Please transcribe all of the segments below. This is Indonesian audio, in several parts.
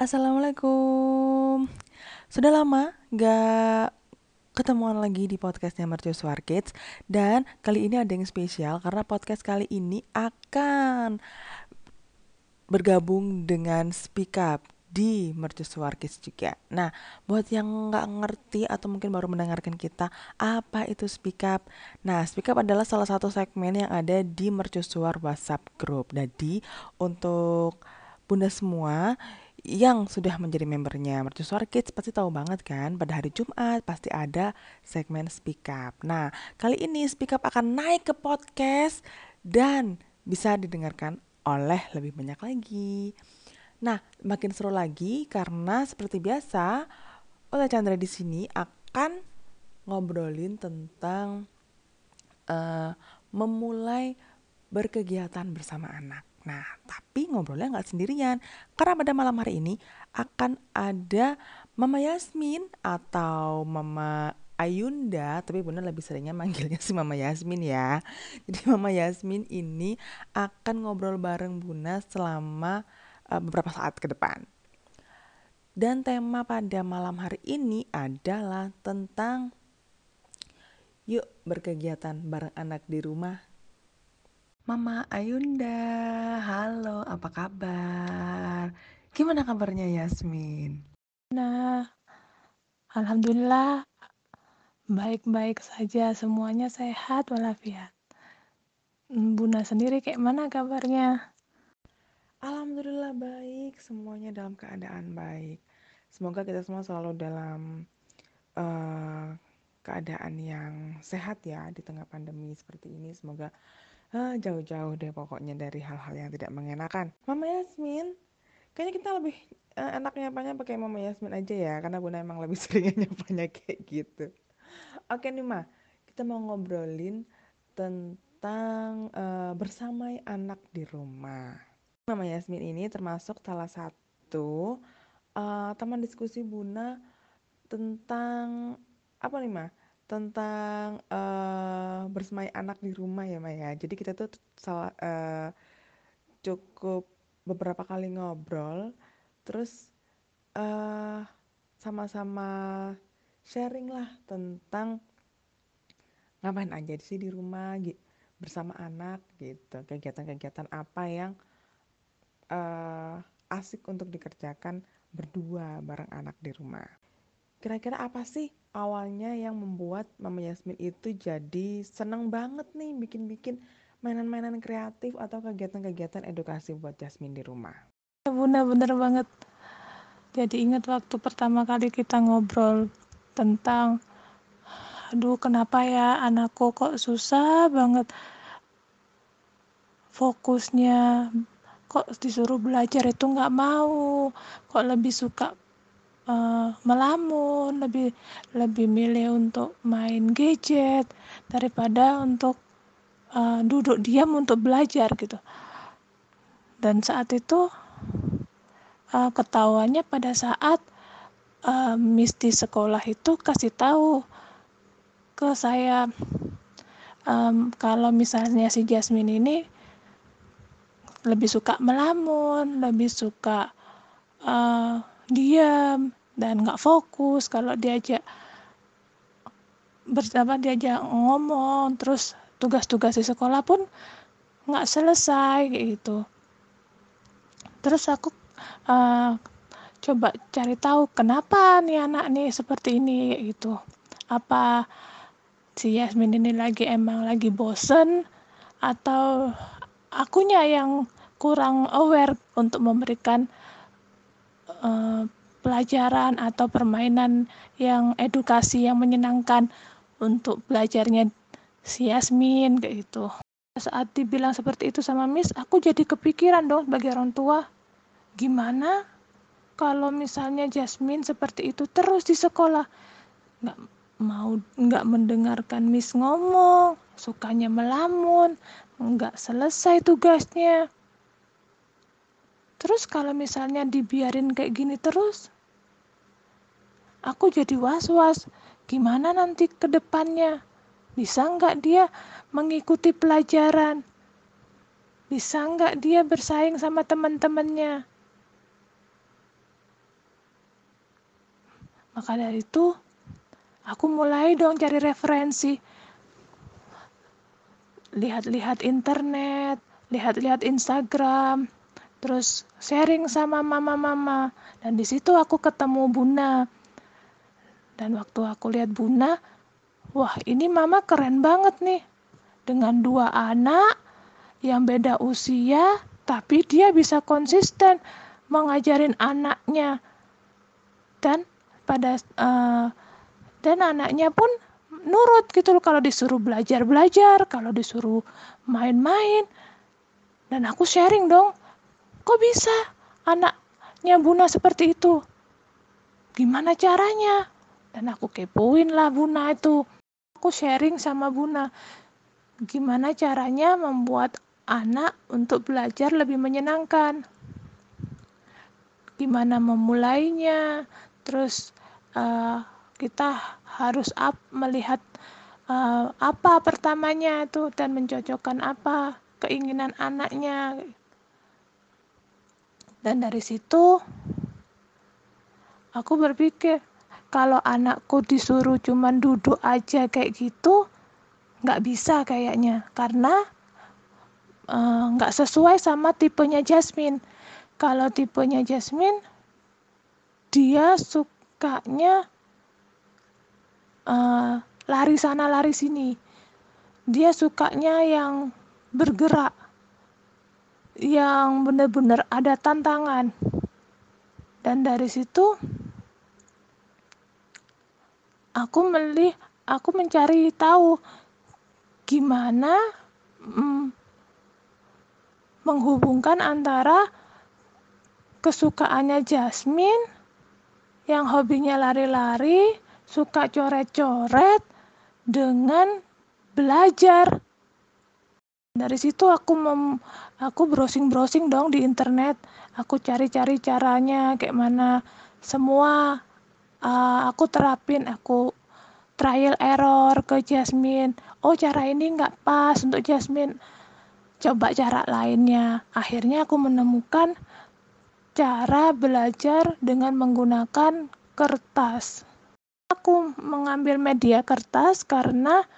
Assalamualaikum. Sudah lama gak ketemuan lagi di podcastnya Mercusuar Kids dan kali ini ada yang spesial karena podcast kali ini akan bergabung dengan Speak Up di Mercusuar Kids juga. Nah, buat yang nggak ngerti atau mungkin baru mendengarkan kita, apa itu Speak Up? Nah, Speak Up adalah salah satu segmen yang ada di Mercusuar WhatsApp Group. Jadi, untuk bunda semua yang sudah menjadi membernya Mercusuar Kids pasti tahu banget kan pada hari Jumat pasti ada segmen Speak Up. Nah, kali ini Speak Up akan naik ke podcast dan bisa didengarkan oleh lebih banyak lagi. Nah, makin seru lagi karena seperti biasa, Ola Chandra di sini akan ngobrolin tentang uh, memulai berkegiatan bersama anak. Nah, tapi ngobrolnya nggak sendirian, karena pada malam hari ini akan ada Mama Yasmin atau Mama Ayunda, tapi Bunda lebih seringnya manggilnya si Mama Yasmin ya. Jadi Mama Yasmin ini akan ngobrol bareng Bunda selama uh, beberapa saat ke depan. Dan tema pada malam hari ini adalah tentang yuk berkegiatan bareng anak di rumah. Mama Ayunda, halo, apa kabar? Gimana kabarnya Yasmin? Nah, alhamdulillah baik-baik saja, semuanya sehat walafiat. Bunda sendiri kayak mana kabarnya? Alhamdulillah baik, semuanya dalam keadaan baik. Semoga kita semua selalu dalam uh, keadaan yang sehat ya di tengah pandemi seperti ini. Semoga uh, jauh-jauh deh pokoknya dari hal-hal yang tidak mengenakan. Mama Yasmin, kayaknya kita lebih uh, enak nyapanya pakai Mama Yasmin aja ya, karena Bunda emang lebih seringnya nyapanya kayak gitu. Oke nih Ma, kita mau ngobrolin tentang uh, bersamai anak di rumah. Mama Yasmin ini termasuk salah satu uh, teman diskusi Buna tentang apa nih Ma? Tentang uh, bersemai anak di rumah ya Ma ya. Jadi kita tuh salah uh, cukup beberapa kali ngobrol, terus uh, sama-sama sharing lah tentang ngapain aja sih di rumah bersama anak gitu kegiatan-kegiatan apa yang uh, asik untuk dikerjakan berdua bareng anak di rumah. Kira-kira apa sih awalnya yang membuat Mama Yasmin itu jadi seneng banget nih bikin-bikin mainan-mainan kreatif atau kegiatan-kegiatan edukasi buat Yasmin di rumah? Ya bunda bener banget. Jadi ingat waktu pertama kali kita ngobrol tentang aduh kenapa ya anakku kok susah banget fokusnya kok disuruh belajar itu nggak mau kok lebih suka uh, melamun lebih lebih milih untuk main gadget daripada untuk uh, duduk diam untuk belajar gitu. Dan saat itu uh, ketahuannya pada saat uh, Miss di sekolah itu kasih tahu ke saya um, kalau misalnya si Jasmine ini lebih suka melamun, lebih suka uh, diam dan nggak fokus kalau diajak bersama diajak ngomong terus tugas-tugas di sekolah pun nggak selesai gitu. Terus aku uh, coba cari tahu kenapa nih anak nih seperti ini gitu. Apa si Yasmin ini lagi emang lagi bosen atau akunya yang kurang aware untuk memberikan uh, pelajaran atau permainan yang edukasi yang menyenangkan untuk belajarnya si Yasmin kayak gitu. Saat dibilang seperti itu sama Miss, aku jadi kepikiran dong sebagai orang tua. Gimana kalau misalnya Jasmine seperti itu terus di sekolah? Nggak mau nggak mendengarkan Miss ngomong, sukanya melamun, nggak selesai tugasnya. Terus kalau misalnya dibiarin kayak gini terus, aku jadi was-was. Gimana nanti ke depannya? Bisa nggak dia mengikuti pelajaran? bisa nggak dia bersaing sama teman-temannya maka dari itu aku mulai dong cari referensi lihat-lihat internet lihat-lihat Instagram terus sharing sama mama-mama. Dan di situ aku ketemu Buna. Dan waktu aku lihat Buna wah ini mama keren banget nih. Dengan dua anak yang beda usia tapi dia bisa konsisten mengajarin anaknya. Dan pada uh, dan anaknya pun nurut gitu loh kalau disuruh belajar belajar kalau disuruh main-main. Dan aku sharing dong Kok bisa anaknya Buna seperti itu? Gimana caranya? Dan aku kepoin lah Buna itu. Aku sharing sama Buna. Gimana caranya membuat anak untuk belajar lebih menyenangkan. Gimana memulainya. Terus uh, kita harus up, melihat uh, apa pertamanya itu dan mencocokkan apa keinginan anaknya dan dari situ aku berpikir kalau anakku disuruh cuman duduk aja kayak gitu nggak bisa kayaknya. Karena eh, nggak uh, sesuai sama tipenya Jasmine. Kalau tipenya Jasmine dia sukanya uh, lari sana lari sini. Dia sukanya yang bergerak yang benar-benar ada tantangan. Dan dari situ aku melih aku mencari tahu gimana mm, menghubungkan antara kesukaannya Jasmine yang hobinya lari-lari, suka coret-coret dengan belajar dari situ aku mem, aku browsing-browsing dong di internet. Aku cari-cari caranya kayak mana semua uh, aku terapin. Aku trial error ke Jasmine. Oh cara ini nggak pas untuk Jasmine. Coba cara lainnya. Akhirnya aku menemukan cara belajar dengan menggunakan kertas. Aku mengambil media kertas karena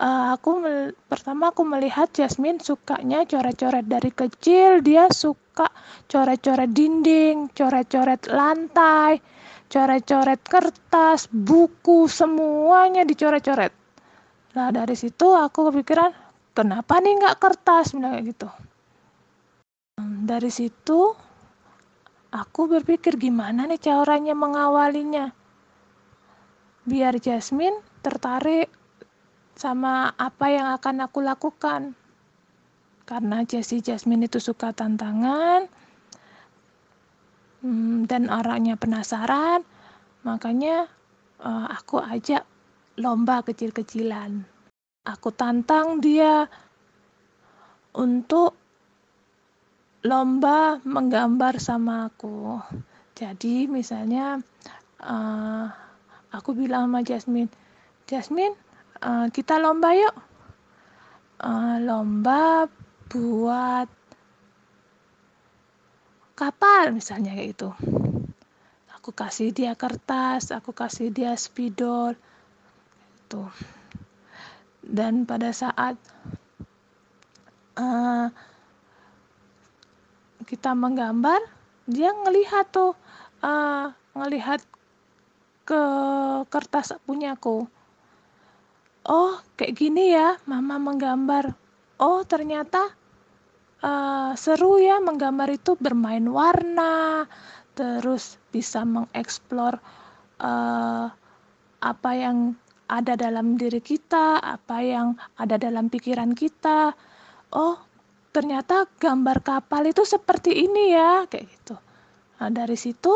uh, aku pertama aku melihat Jasmine sukanya coret-coret dari kecil. Dia suka coret-coret dinding coret-coret lantai coret-coret kertas buku semuanya dicoret-coret. Nah dari situ aku kepikiran kenapa nih nggak kertas? Bilang kayak gitu. Hmm, dari situ aku berpikir gimana nih caranya mengawalinya. Biar Jasmine tertarik sama apa yang akan aku lakukan. Karena Jessie Jasmine itu suka tantangan hmm, dan orangnya penasaran, makanya uh, aku ajak lomba kecil-kecilan. Aku tantang dia untuk lomba menggambar sama aku. Jadi misalnya uh, aku bilang sama Jasmine, Jasmine uh, kita lomba yuk. Uh, lomba buat kapal misalnya kayak itu aku kasih dia kertas aku kasih dia spidol itu dan pada saat uh, kita menggambar dia ngelihat tuh uh, ngelihat ke kertas punyaku oh kayak gini ya mama menggambar. Oh ternyata uh, seru ya menggambar itu bermain warna terus bisa mengeksplor uh, apa yang ada dalam diri kita apa yang ada dalam pikiran kita. Oh ternyata gambar kapal itu seperti ini ya kayak gitu. Nah dari situ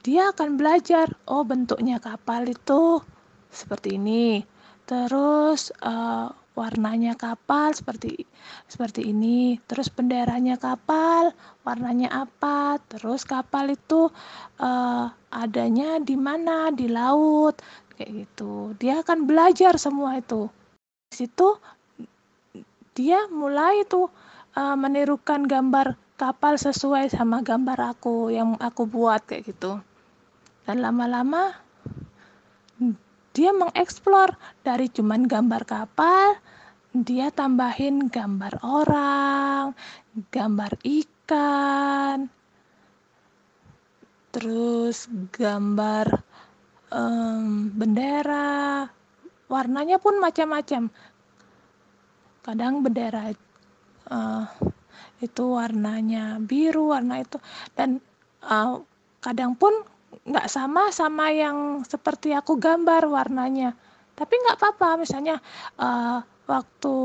dia akan belajar oh bentuknya kapal itu seperti ini. Terus uh, warnanya kapal seperti seperti ini. Terus benderanya kapal warnanya apa? Terus kapal itu uh, adanya di mana? Di laut kayak gitu. Dia akan belajar semua itu. Di situ dia mulai tuh uh, menirukan gambar kapal sesuai sama gambar aku yang aku buat kayak gitu dan lama-lama dia mengeksplor dari cuman gambar kapal dia tambahin gambar orang, gambar ikan, terus gambar um, bendera, warnanya pun macam-macam. Kadang bendera uh, itu warnanya biru, warna itu, dan uh, kadang pun nggak sama sama yang seperti aku gambar warnanya. Tapi nggak apa-apa, misalnya uh, waktu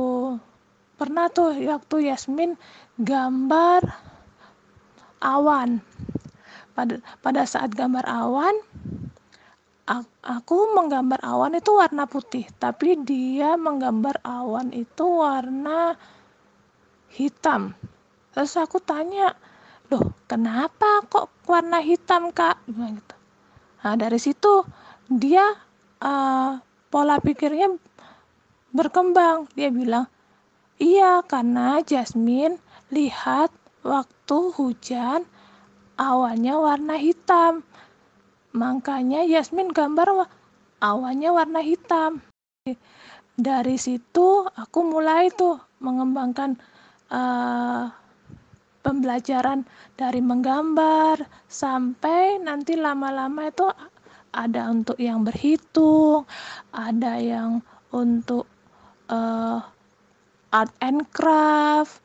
pernah tuh waktu Yasmin gambar awan pada pada saat gambar awan aku menggambar awan itu warna putih tapi dia menggambar awan itu warna hitam terus aku tanya loh kenapa kok warna hitam kak gitu nah dari situ dia uh, pola pikirnya berkembang. Dia bilang, iya karena Jasmine lihat waktu hujan awannya warna hitam. Makanya Yasmin gambar awannya warna hitam. Dari situ aku mulai tuh mengembangkan uh, pembelajaran dari menggambar sampai nanti lama-lama itu ada untuk yang berhitung, ada yang untuk uh, art and craft,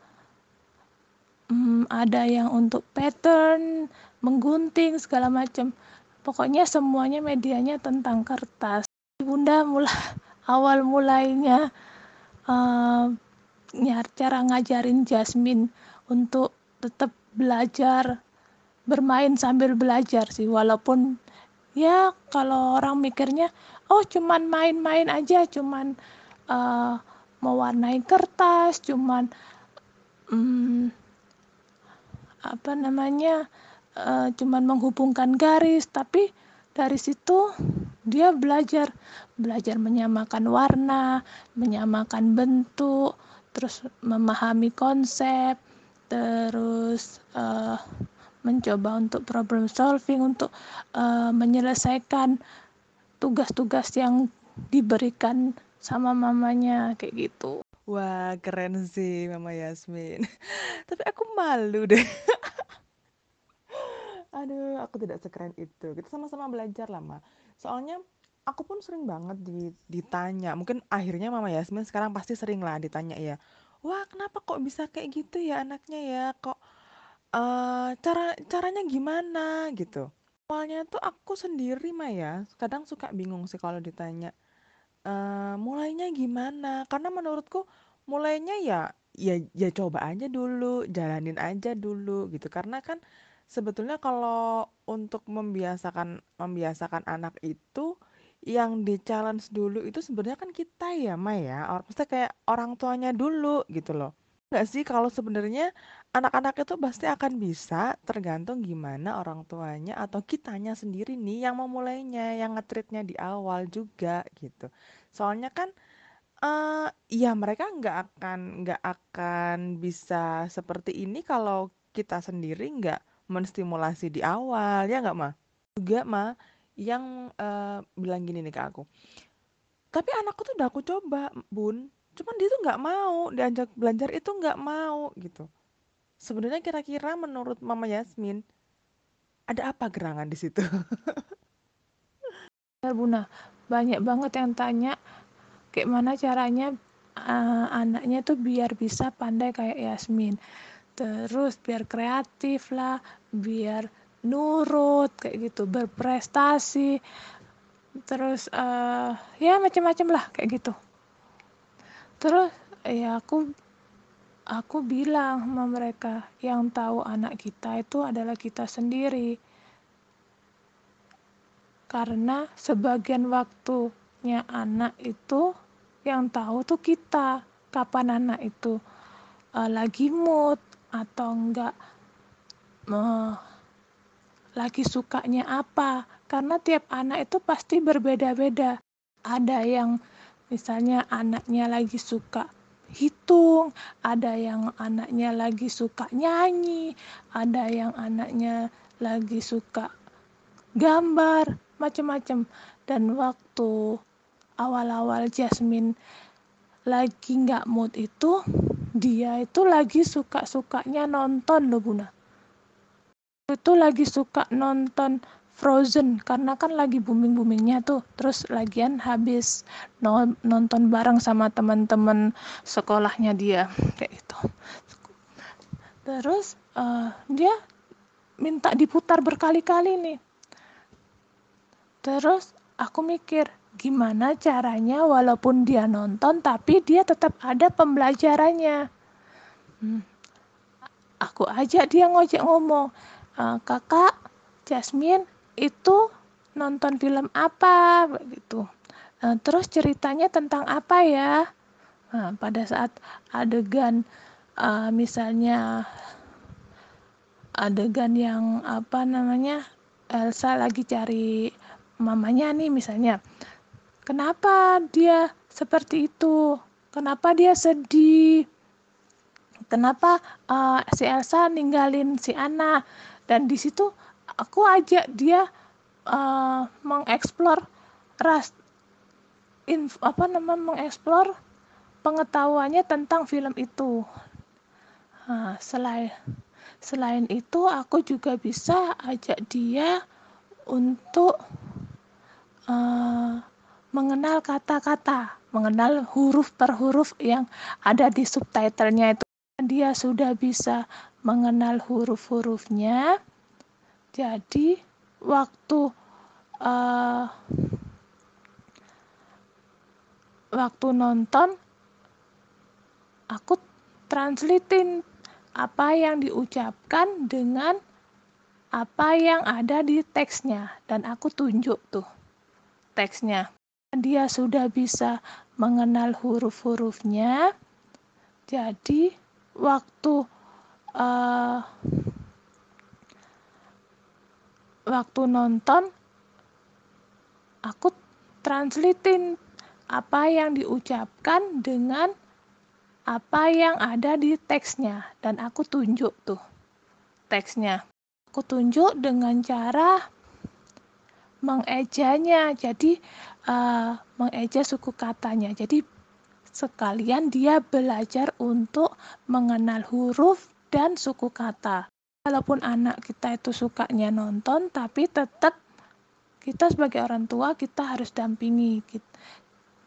hmm, ada yang untuk pattern, menggunting segala macam. Pokoknya semuanya medianya tentang kertas. Bunda mulai awal mulainya uh, cara ngajarin Jasmine untuk tetap belajar bermain sambil belajar sih. Walaupun ya kalau orang mikirnya oh cuman main-main aja cuman uh, mewarnai kertas, cuman um, apa namanya, uh, cuman menghubungkan garis, tapi dari situ dia belajar belajar menyamakan warna, menyamakan bentuk, terus memahami konsep, terus uh, mencoba untuk problem solving untuk uh, menyelesaikan tugas-tugas yang diberikan sama mamanya kayak gitu. Wah, keren sih Mama Yasmin. Tapi aku malu deh. Aduh, aku tidak sekeren itu. Kita sama-sama belajar lah, Ma. Soalnya aku pun sering banget ditanya. Mungkin akhirnya Mama Yasmin sekarang pasti sering lah ditanya ya. Wah, kenapa kok bisa kayak gitu ya anaknya ya? Kok uh, cara caranya gimana gitu? Awalnya tuh aku sendiri mah ya, kadang suka bingung sih kalau ditanya uh, mulainya gimana? Karena menurutku mulainya ya ya ya coba aja dulu, jalanin aja dulu gitu. Karena kan sebetulnya kalau untuk membiasakan membiasakan anak itu yang di-challenge dulu itu sebenarnya kan kita ya, Mai ya. Or maksudnya kayak orang tuanya dulu gitu loh. Enggak sih kalau sebenarnya anak-anak itu pasti akan bisa tergantung gimana orang tuanya atau kitanya sendiri nih yang memulainya, yang ngetritnya di awal juga gitu. Soalnya kan uh, ya mereka nggak akan nggak akan bisa seperti ini kalau kita sendiri nggak menstimulasi di awal ya nggak mah juga mah yang uh, bilang gini nih ke aku tapi anakku tuh udah aku coba bun cuman dia tuh nggak mau diajak belajar itu nggak mau gitu sebenarnya kira-kira menurut Mama Yasmin ada apa gerangan di situ? Ya Buna, banyak banget yang tanya kayak mana caranya uh, anaknya tuh biar bisa pandai kayak Yasmin. Terus biar kreatif lah, biar nurut kayak gitu, berprestasi. Terus uh, ya macam-macam lah kayak gitu. Terus ya aku aku bilang sama mereka yang tahu anak kita itu adalah kita sendiri karena sebagian waktunya anak itu yang tahu tuh kita kapan anak itu uh, lagi mood atau enggak uh, lagi sukanya apa karena tiap anak itu pasti berbeda-beda ada yang misalnya anaknya lagi suka hitung, ada yang anaknya lagi suka nyanyi, ada yang anaknya lagi suka gambar, macam-macam. Dan waktu awal-awal Jasmine lagi nggak mood itu, dia itu lagi suka-sukanya nonton loh Buna. Itu lagi suka nonton Frozen karena kan lagi booming-boomingnya tuh. Terus lagian habis nonton bareng sama teman-teman sekolahnya dia kayak itu terus uh, dia minta diputar berkali-kali nih. Terus aku mikir gimana caranya walaupun dia nonton tapi dia tetap ada pembelajarannya? Hmm. aku ajak dia ngojek ngomong uh, kakak Jasmine itu nonton film apa begitu nah, terus ceritanya tentang apa ya? Nah, pada saat adegan uh, misalnya adegan yang apa namanya Elsa lagi cari mamanya nih misalnya kenapa dia seperti itu? Kenapa dia sedih? Kenapa uh, si Elsa ninggalin si Anna dan di situ aku ajak dia uh, mengeksplor ras inf, apa namanya mengeksplor pengetahuannya tentang film itu. Nah, selain selain itu aku juga bisa ajak dia untuk uh, mengenal kata-kata, mengenal huruf per huruf yang ada di subtitlenya itu. Dia sudah bisa mengenal huruf-hurufnya, jadi waktu uh, waktu nonton aku translatein apa yang diucapkan dengan apa yang ada di teksnya dan aku tunjuk tuh teksnya. Dia sudah bisa mengenal huruf-hurufnya jadi waktu uh, waktu nonton aku translatein apa yang diucapkan dengan apa yang ada di teksnya. Dan aku tunjuk tuh teksnya. Aku tunjuk dengan cara mengejanya. Jadi uh, mengeja suku katanya. Jadi sekalian dia belajar untuk mengenal huruf dan suku kata. Walaupun anak kita itu sukanya nonton tapi tetap kita sebagai orang tua kita harus dampingi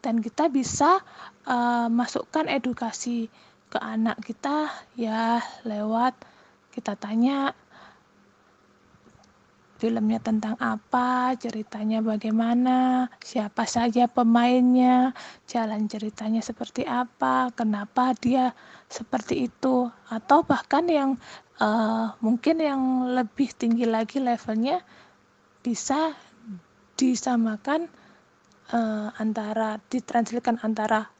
dan kita bisa uh, masukkan edukasi ke anak kita ya lewat kita tanya filmnya tentang apa, ceritanya bagaimana, siapa saja pemainnya, jalan ceritanya seperti apa, kenapa dia seperti itu, atau bahkan yang uh, mungkin yang lebih tinggi lagi levelnya bisa disamakan uh, antara ditranslitkan antara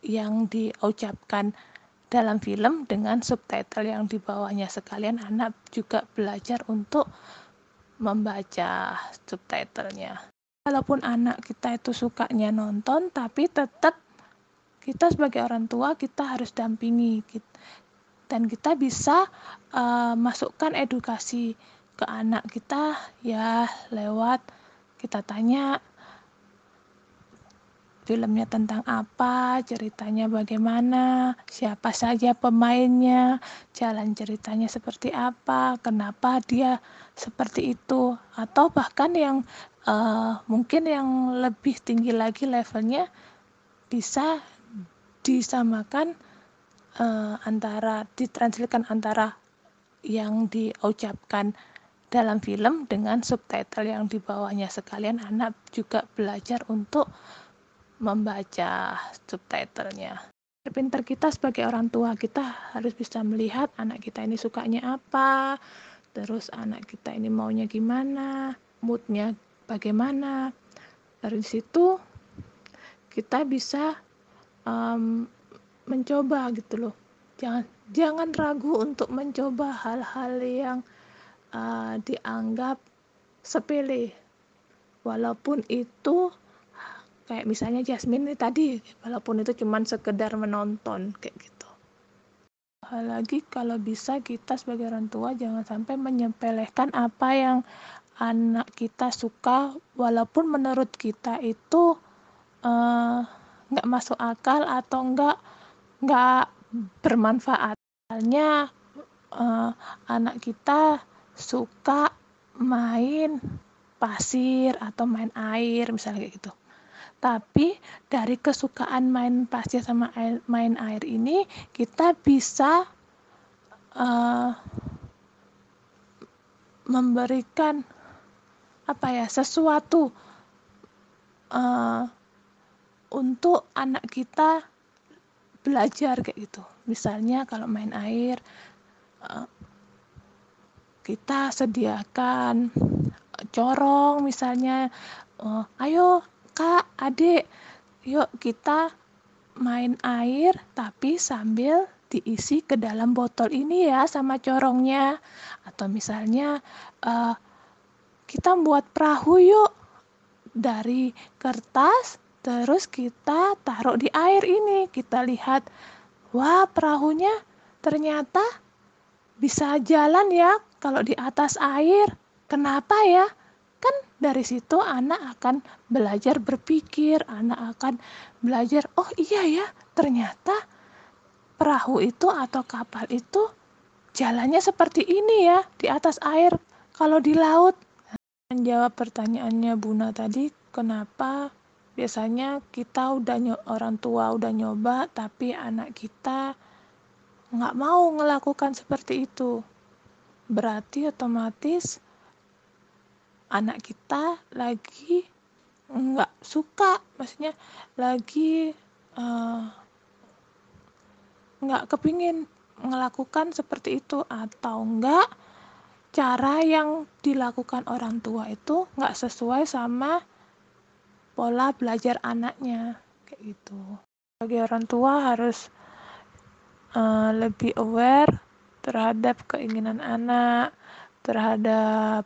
yang diucapkan dalam film dengan subtitle yang di bawahnya sekalian anak juga belajar untuk membaca subtitlenya. Walaupun anak kita itu sukanya nonton, tapi tetap kita sebagai orang tua kita harus dampingi dan kita bisa uh, masukkan edukasi ke anak kita ya lewat kita tanya filmnya tentang apa, ceritanya bagaimana, siapa saja pemainnya, jalan ceritanya seperti apa, kenapa dia seperti itu, atau bahkan yang uh, mungkin yang lebih tinggi lagi levelnya bisa disamakan uh, antara ditranslitkan antara yang diucapkan dalam film dengan subtitle yang di bawahnya. Sekalian anak juga belajar untuk membaca subtitlenya. Pinter kita sebagai orang tua kita harus bisa melihat anak kita ini sukanya apa, terus anak kita ini maunya gimana, moodnya bagaimana. Dari situ kita bisa um, mencoba gitu loh. Jangan jangan ragu untuk mencoba hal-hal yang uh, dianggap sepele, walaupun itu kayak misalnya Jasmine nih tadi walaupun itu cuma sekedar menonton kayak gitu hal lagi kalau bisa kita sebagai orang tua jangan sampai menyepelekan apa yang anak kita suka walaupun menurut kita itu uh, nggak masuk akal atau nggak nggak bermanfaat. Misalnya uh, anak kita suka main pasir atau main air misalnya kayak gitu. Tapi dari kesukaan main pasir sama air, main air ini kita bisa uh, memberikan apa ya sesuatu uh, untuk anak kita belajar kayak gitu. Misalnya kalau main air uh, kita sediakan corong misalnya ayo kak adik yuk kita main air tapi sambil diisi ke dalam botol ini ya sama corongnya. Atau misalnya uh, kita buat perahu yuk dari kertas terus kita taruh di air ini. Kita lihat wah perahunya ternyata bisa jalan ya kalau di atas air. Kenapa ya kan dari situ anak akan belajar berpikir, anak akan belajar, oh iya ya, ternyata perahu itu atau kapal itu jalannya seperti ini ya di atas air. Kalau di laut, menjawab pertanyaannya Buna tadi, kenapa biasanya kita udah orang tua udah nyoba tapi anak kita nggak mau melakukan seperti itu. Berarti otomatis anak kita lagi nggak suka maksudnya lagi uh, nggak kepingin melakukan seperti itu atau enggak cara yang dilakukan orang tua itu nggak sesuai sama pola belajar anaknya kayak gitu. Bagi orang tua harus uh, lebih aware terhadap keinginan anak terhadap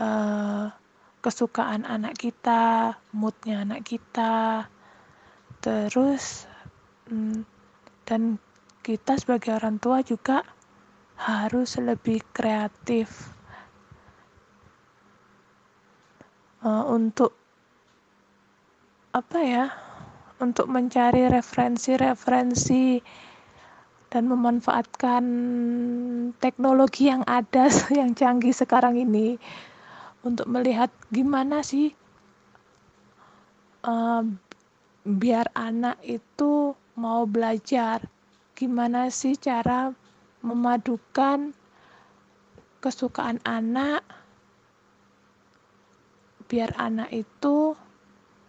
uh, kesukaan anak kita, moodnya anak kita, terus um, dan kita sebagai orang tua juga harus lebih kreatif uh, untuk apa ya untuk mencari referensi-referensi dan memanfaatkan teknologi yang ada yang canggih sekarang ini untuk melihat gimana sih uh, biar anak itu mau belajar gimana sih cara memadukan kesukaan anak biar anak itu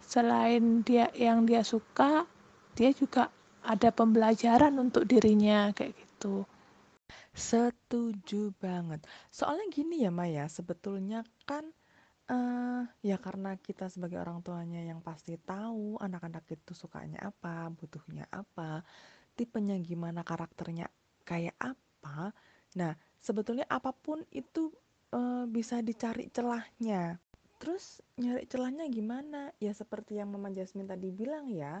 selain dia yang dia suka dia juga ada pembelajaran untuk dirinya kayak gitu Setuju banget. Soalnya gini ya Maya, sebetulnya kan uh, ya karena kita sebagai orang tuanya yang pasti tahu anak-anak itu sukanya apa, butuhnya apa, tipenya gimana, karakternya kayak apa. Nah, sebetulnya apa pun itu uh, bisa dicari celahnya. Terus nyari celahnya gimana? Ya seperti yang Mama Jasmine tadi bilang ya,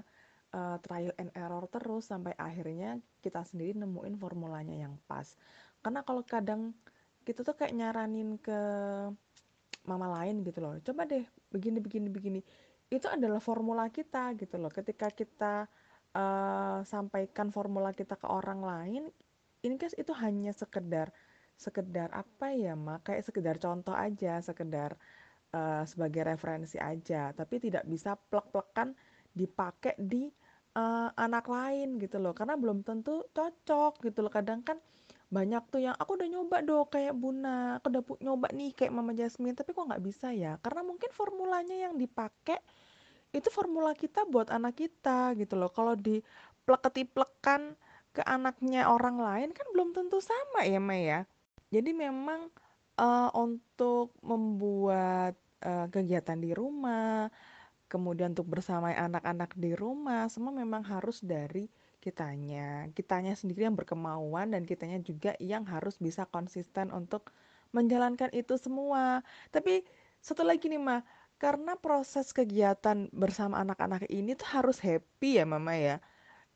uh, trial and error terus sampai akhirnya kita sendiri nemuin formulanya yang pas. Karena kalau kadang kita tuh kayak nyaranin ke mama lain gitu loh coba deh begini begini begini. Itu adalah formula kita gitu loh. Ketika kita uh, sampaikan formula kita ke orang lain ini guys itu hanya sekedar sekedar apa ya mak kayak sekedar contoh aja sekedar uh, sebagai referensi aja tapi tidak bisa plek-plekan dipakai di uh, anak lain gitu loh karena belum tentu cocok gitu loh. Kadang kan banyak tuh yang aku udah nyoba dong kayak Buna aku udah nyoba nih kayak Mama Jasmine tapi kok nggak bisa ya? Karena mungkin formulanya yang dipakai itu formula kita buat anak kita gitu loh. Kalau di pleketi-plekan ke anaknya orang lain kan belum tentu sama ya Maya ya. Jadi memang uh, untuk membuat uh, kegiatan di rumah kemudian untuk bersama anak-anak di rumah semua memang harus dari kitanya. Kitanya sendiri yang berkemauan dan kitanya juga yang harus bisa konsisten untuk menjalankan itu semua. Tapi satu lagi nih mah karena proses kegiatan bersama anak-anak ini tuh harus happy ya mama ya.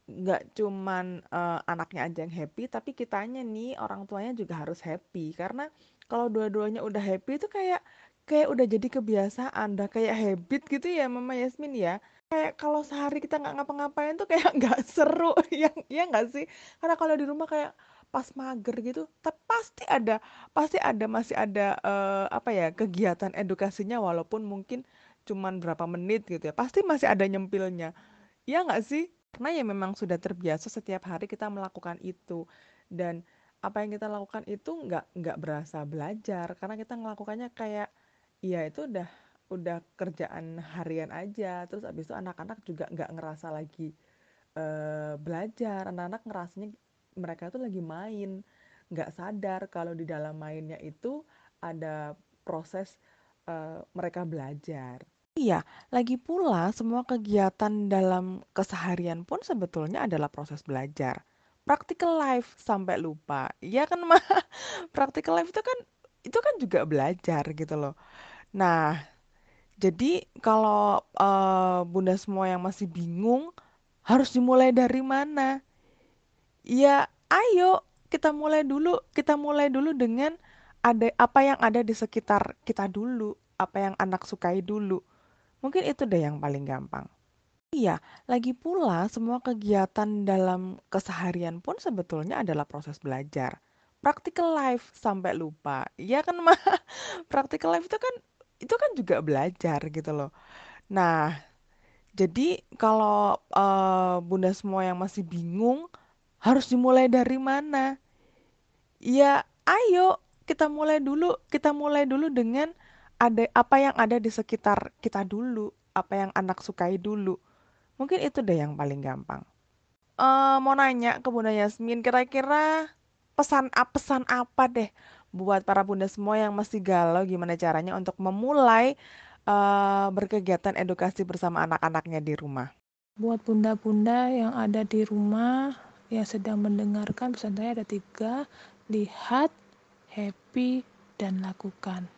Nggak cuman uh, anaknya aja yang happy tapi kitanya nih orang tuanya juga harus happy. Karena kalau dua-duanya udah happy itu kayak kayak udah jadi kebiasaan udah kayak habit gitu ya mama Yasmin ya. Kayak kalau sehari kita nggak ngapa-ngapain tuh kayak nggak seru yang ya nggak sih? Karena kalau di rumah kayak pas mager gitu tapi pasti ada pasti ada masih ada uh, apa ya kegiatan edukasinya walaupun mungkin cuman berapa menit gitu ya pasti masih ada nyempilnya. Ya nggak sih? Karena ya memang sudah terbiasa setiap hari kita melakukan itu. Dan apa yang kita lakukan itu nggak nggak berasa belajar karena kita melakukannya kayak iya itu udah udah kerjaan harian aja terus abis itu anak-anak juga nggak ngerasa lagi uh, belajar anak-anak ngerasanya mereka tuh lagi main nggak sadar kalau di dalam mainnya itu ada proses uh, mereka belajar Iya, lagi pula semua kegiatan dalam keseharian pun sebetulnya adalah proses belajar. Practical life sampai lupa. Iya kan, mah? Practical life itu kan itu kan juga belajar gitu loh. Nah, jadi kalau uh, Bunda semua yang masih bingung harus dimulai dari mana? Ya, ayo kita mulai dulu. Kita mulai dulu dengan ada apa yang ada di sekitar kita dulu, apa yang anak sukai dulu Mungkin itu deh yang paling gampang. Iya, lagi pula semua kegiatan dalam keseharian pun sebetulnya adalah proses belajar. Practical life sampai lupa. Iya kan, mah? Practical life itu kan itu kan juga belajar gitu loh. Nah, jadi kalau uh, Bunda semua yang masih bingung harus dimulai dari mana? Ya, ayo kita mulai dulu. Kita mulai dulu dengan ada apa yang ada di sekitar kita dulu, apa yang anak sukai dulu. Mungkin itu deh yang paling gampang. Uh, mau nanya ke Bunda Yasmin, kira-kira pesan pesan apa deh buat para bunda semua yang masih galau gimana caranya untuk memulai uh, berkegiatan edukasi bersama anak-anaknya di rumah? Buat bunda-bunda yang ada di rumah yang sedang mendengarkan pesan saya ada tiga, lihat, happy, dan lakukan.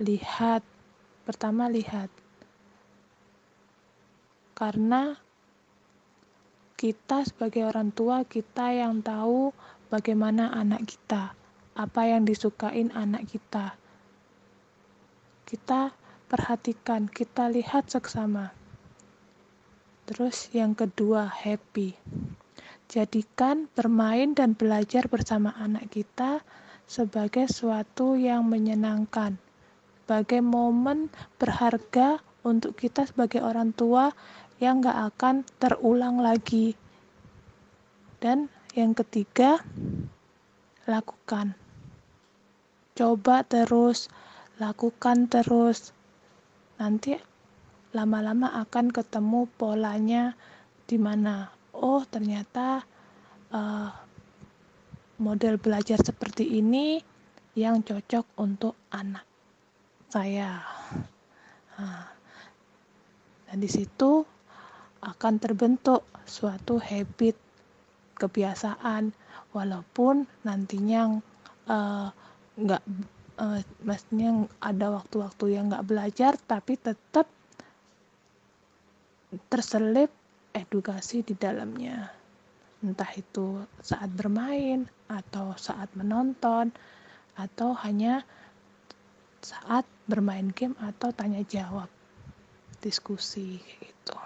Lihat. Pertama lihat. Karena kita sebagai orang tua kita yang tahu bagaimana anak kita apa yang disukain anak kita kita perhatikan kita lihat seksama terus yang kedua happy jadikan bermain dan belajar bersama anak kita sebagai suatu yang menyenangkan sebagai momen berharga untuk kita sebagai orang tua yang gak akan terulang lagi. Dan yang ketiga, lakukan. Coba terus, lakukan terus. Nanti lama-lama akan ketemu polanya di mana. Oh, ternyata uh, model belajar seperti ini yang cocok untuk anak saya. Nah, dan di situ akan terbentuk suatu habit kebiasaan walaupun nantinya uh, nggak uh, maksudnya ada waktu-waktu yang nggak belajar tapi tetap terselip edukasi di dalamnya. Entah itu saat bermain atau saat menonton atau hanya saat bermain game atau tanya jawab diskusi gitu.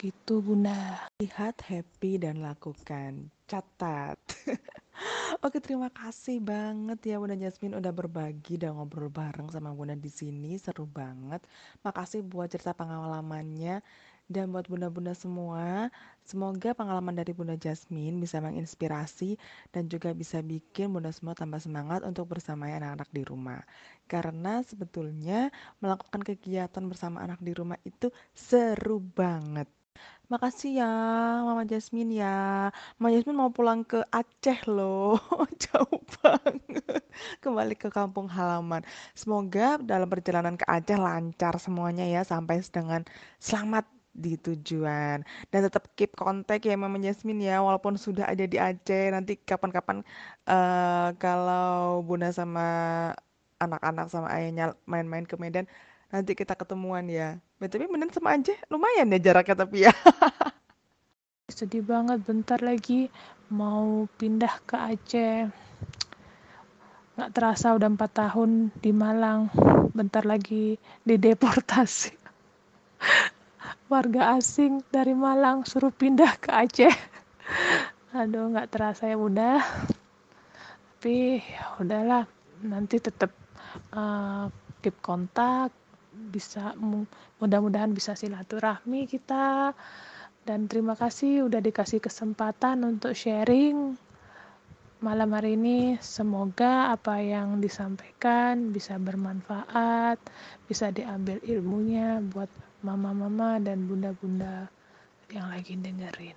Gitu bunda. Lihat happy dan lakukan. Catat Oke terima kasih banget ya Bunda Jasmine udah berbagi dan ngobrol bareng sama Bunda di sini seru banget. Makasih buat cerita pengalamannya dan buat bunda-bunda semua, semoga pengalaman dari Bunda Jasmine bisa menginspirasi dan juga bisa bikin bunda semua tambah semangat untuk bersama anak-anak di rumah. Karena sebetulnya melakukan kegiatan bersama anak di rumah itu seru banget. Makasih ya Mama Jasmine ya. Mama Jasmine mau pulang ke Aceh loh. Jauh banget. Kembali ke kampung halaman. Semoga dalam perjalanan ke Aceh lancar semuanya ya sampai dengan selamat di tujuan dan tetap keep kontak ya Mama Jasmine ya walaupun sudah ada di Aceh nanti kapan-kapan uh, kalau Bunda sama anak-anak sama ayahnya main-main ke Medan nanti kita ketemuan ya tapi Medan sama Aceh lumayan ya jaraknya tapi ya. Sedih banget bentar lagi mau pindah ke Aceh. Nggak terasa udah empat tahun di Malang. Bentar lagi dideportasi. Warga asing dari Malang suruh pindah ke Aceh. Aduh nggak terasa ya udah. Tapi ya udahlah nanti tetap uh, keep kontak bisa mudah-mudahan bisa silaturahmi kita dan terima kasih udah dikasih kesempatan untuk sharing malam hari ini semoga apa yang disampaikan bisa bermanfaat bisa diambil ilmunya buat mama-mama dan bunda-bunda yang lagi dengerin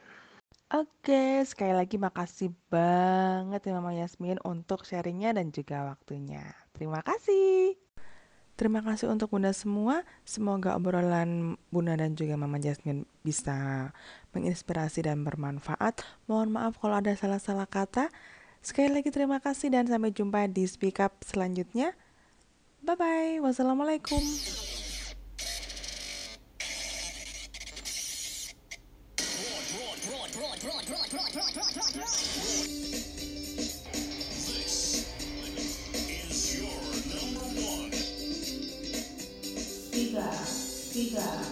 Oke, sekali lagi makasih banget ya Mama Yasmin untuk sharingnya dan juga waktunya. Terima kasih. Terima kasih untuk Bunda semua. Semoga obrolan Bunda dan juga Mama Jasmine bisa menginspirasi dan bermanfaat. Mohon maaf kalau ada salah-salah kata. Sekali lagi terima kasih dan sampai jumpa di Speak Up selanjutnya. Bye-bye. Wassalamualaikum. Tiga, tiga.